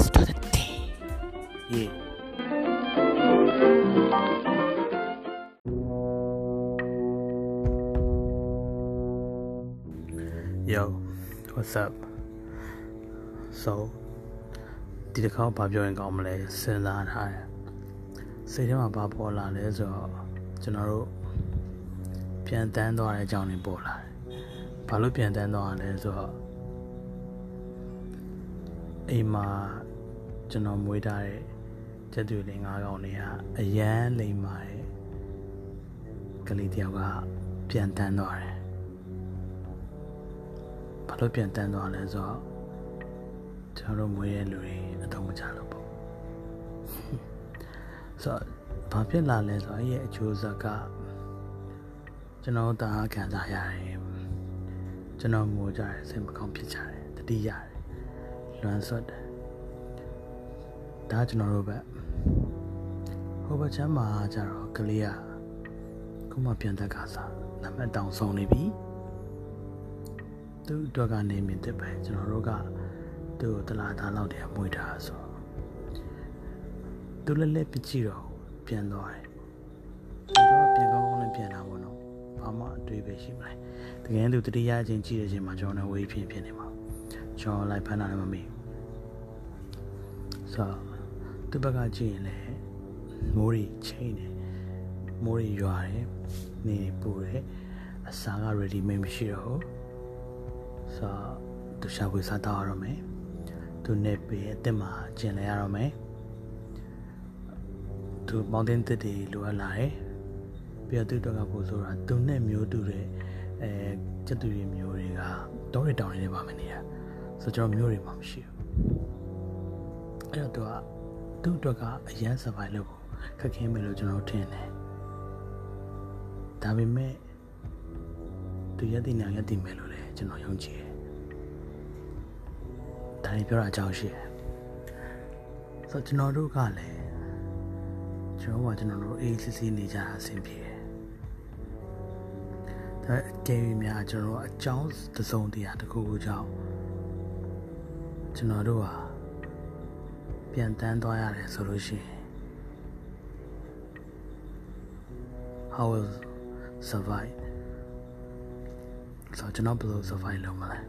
S to the T yeah ယော what's up so ဒီတစ်ခါဘာပြောရင်ကောင်းမလဲစဉ်းစားထားတယ်စိတ်ထဲမှာဘာပေါ်လာလဲဆိုတော့ကျွန်တော်တို့ပြန်တန်းသွားတဲ့အကြောင်းတွေပေါ်လာတယ် ဘာလို့ပြန်တန်းသွားရလဲဆိုတော့အိမ်မှာကျွန်တော်မွေးထားတဲ့ကျက်တွေလေးငါးကောင်တွေကအရန်လိမ်ပါတယ်ကလေးတယောက်ကပြန်တန်းသွားတယ်ဘာလို့ပြန်တန်းသွားလဲဆိုတော့ကျွန်တော်တို့မွေးတဲ့လူတွေအတော့မချလို့ပေါ့ဆိုတော့ဘာဖြစ်လာလဲဆိုတော့အဲ့ရဲ့အကျိုးဆက်ကကျွန်တော်တာခံစားရတယ် ကျွန်တော်ငိုကြတယ်စိတ်မကောင်းဖြစ်ကြတယ်တတိရတယ်လွမ်းဆွတ်တယ်ဒါကျွန်တော်တို့ပဲဟိုဘက်ချမ်းမှာကျတော့ကလေးကခုမှပြန်တက်ကစားနံပါတ်တောင်ဆုံးနေပြီသူ့အတွက်ကနေမြင်တဲ့ပဲကျွန်တော်တို့ကသူ့ကိုတလားသားလောက်တည်းမွေးထားဆိုသူလည်းလည်းပြကြည့်တော့ပြန်သွားတယ်ကျွန်တော်ပြန်ကောင်းကောင်းနဲ့ပြန်လာပေါ့နော် ဘာမှအတွေ့ပဲရှိမလားတကယ်သူတတိယအချင်းကြည့်တဲ့အချိန်မှာကျွန်တော်လည်းဝေးဖြစ်ဖြစ်နေမှာကျွန်တော်လိုက်ဖမ်းတာလည်းမမေ့ဆိုတော့သူ့ဘက်ကကြည့်ရင်လည်းမိုးရီချိန်တယ်မိုးရီရွာတယ်နေပူတယ်အစာက ready made မရှိတော့ဘူးဆိုတော့သူရှာဖွေစားတော့ရတော့မယ်သူနေပေအစ်စ်မှာကျင်လဲရတော့မယ်သူမောင်တင်တစ်တွေလိုအပ်လာတယ် ပြီးတော့သူ့တော့ကပို့ဆိုတာသူနဲ့မျိုးတူတဲ့အဲကျက်သူတွေမျိုးတွေကတောတွေတောင်တွေနေပါမနေရဆိုတော့ကျွန်တော်မျိုးတွေမှမရှိဘူးအဲ့တော့သူကသူ့အတွက်ကအရန် survive လုပ်ဖို့ခက်ခဲမယ်လို့ကျွန်တော်ထင်တယ်ဒါပေမဲ့သူရက်တည်နေရက်တည်မယ်လို့လည်းကျွန်တော်ယုံကြည်တယ်ဒါတွေပြောတာအကြောင်းရှိတယ်ဆိုတော့ကျွန်တော်တို့ကလည်းကျွန်တော်ကကျွန်တော်တို့အေးစစ်စစ်နေကြတာအဆင်ပြေတယ် ဒါအကယ်၍များကျွန်တော်တို့အကြောင်းတစုံတရာတစ်ခုခုကြောင့်ကျွန်တော်တို့ဟာပြန်တန်းသွားရတယ်ဆိုလို့ရှိရင် how will survive ဆိုတော့ကျွန်တော်ဘယ်လို survive လုပ်မလဲ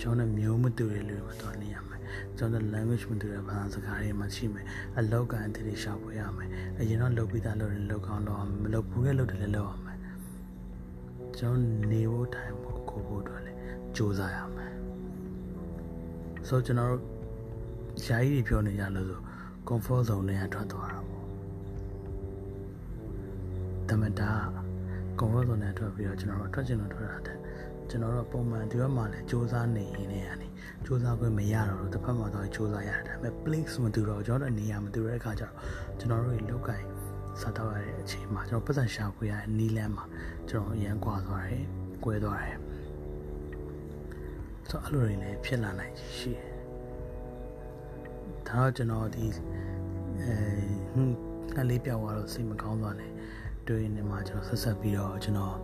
ကျွန်တော်မျိုးမတူတဲ့လူတွေတော့နေရမယ်ကျွန်တော် language မတူတဲ့ဘာသာစကားတွေမှရှိမယ်အလောက်ကန်တည်းရှာဖွေရမယ်အရင်တော့လုပ်ပြီးသားလုပ်ရင်လုပ်ကောင်းလုပ်အောင်မလုပ်ဘူးတဲ့လုပ်တယ်လည်းလုပ်အောင်မယ် ကျွန်တော်နေဖို့ထိုင်ဖို့ကိုဖို့တော့လည်းစူးစမ်းရမယ်ဆိုတော့ကျွန်တော်ယာယီပြောနေကြလို့ဆို comfort zone နဲ့ထွက်သွားတာပေါ့တမတာ comfort zone နဲ့ထွက်ပြီးတော့ကျွန်တော်တို့ထွက်ချင်လို့ထွက်တာတဲ့ကျွန်တော်တို့ပုံမှန်ဒီဘက်မှာလည်းစူးစမ်းနေရင်လည်းအနေစူးစမ်းခွင့်မရတော့တော့တစ်ဖက်မှာတော့စူးစမ်းရတယ်ဒါပေမဲ့ place မတူတော့ကျွန်တော်တို့နေရာမတူတဲ့အခါကျတော့ကျွန်တော်တို့ရေလောက်ကင် စားတော့ရတဲ့အချိန်မှာကျွန်တော်ပတ်စံရှာဖွေရတဲ့နီးလန်းမှာကျွန်တော်အရန်ကွာသွားတယ်၊ကွဲသွားတယ်ဆိုတော့အဲ့လိုတွေလည်းဖြစ်လာနိုင်ရှိတယ်ဒါတော့ကျွန်တော်ဒီအဲဟွန်းကလေးပြောက်သွားတော့စိတ်မကောင်းသွားတယ်တွေ့နေမှာကျွန်တော်ဆက်ဆက်ပြီးတော့ကျွန်တော်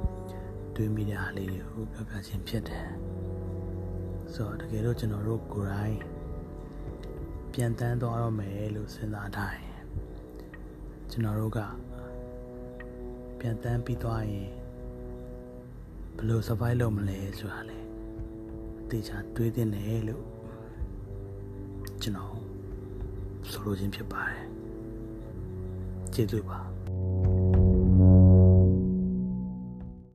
တွေ့မိတဲ့အားလေးတွေကိုပြောပြခြင်းဖြစ်တယ်ဆိုတော့တကယ်တော့ကျွန်တော်တို့ကိုယ်တိုင်ပြန်တန်းသွားတော့မယ်လို့စဉ်းစားထားရင် ကျွန်တော်တို့ကပြန်တန်းပြီးသွားရင်ဘယ်လို survive လုပ်မလဲဆိုတာလေအသေးချာတွေးတင်တယ်လို့ကျွန်တော်ဆိုလိုခြင်းဖြစ်ပါတယ်ကျေးဇူးပါ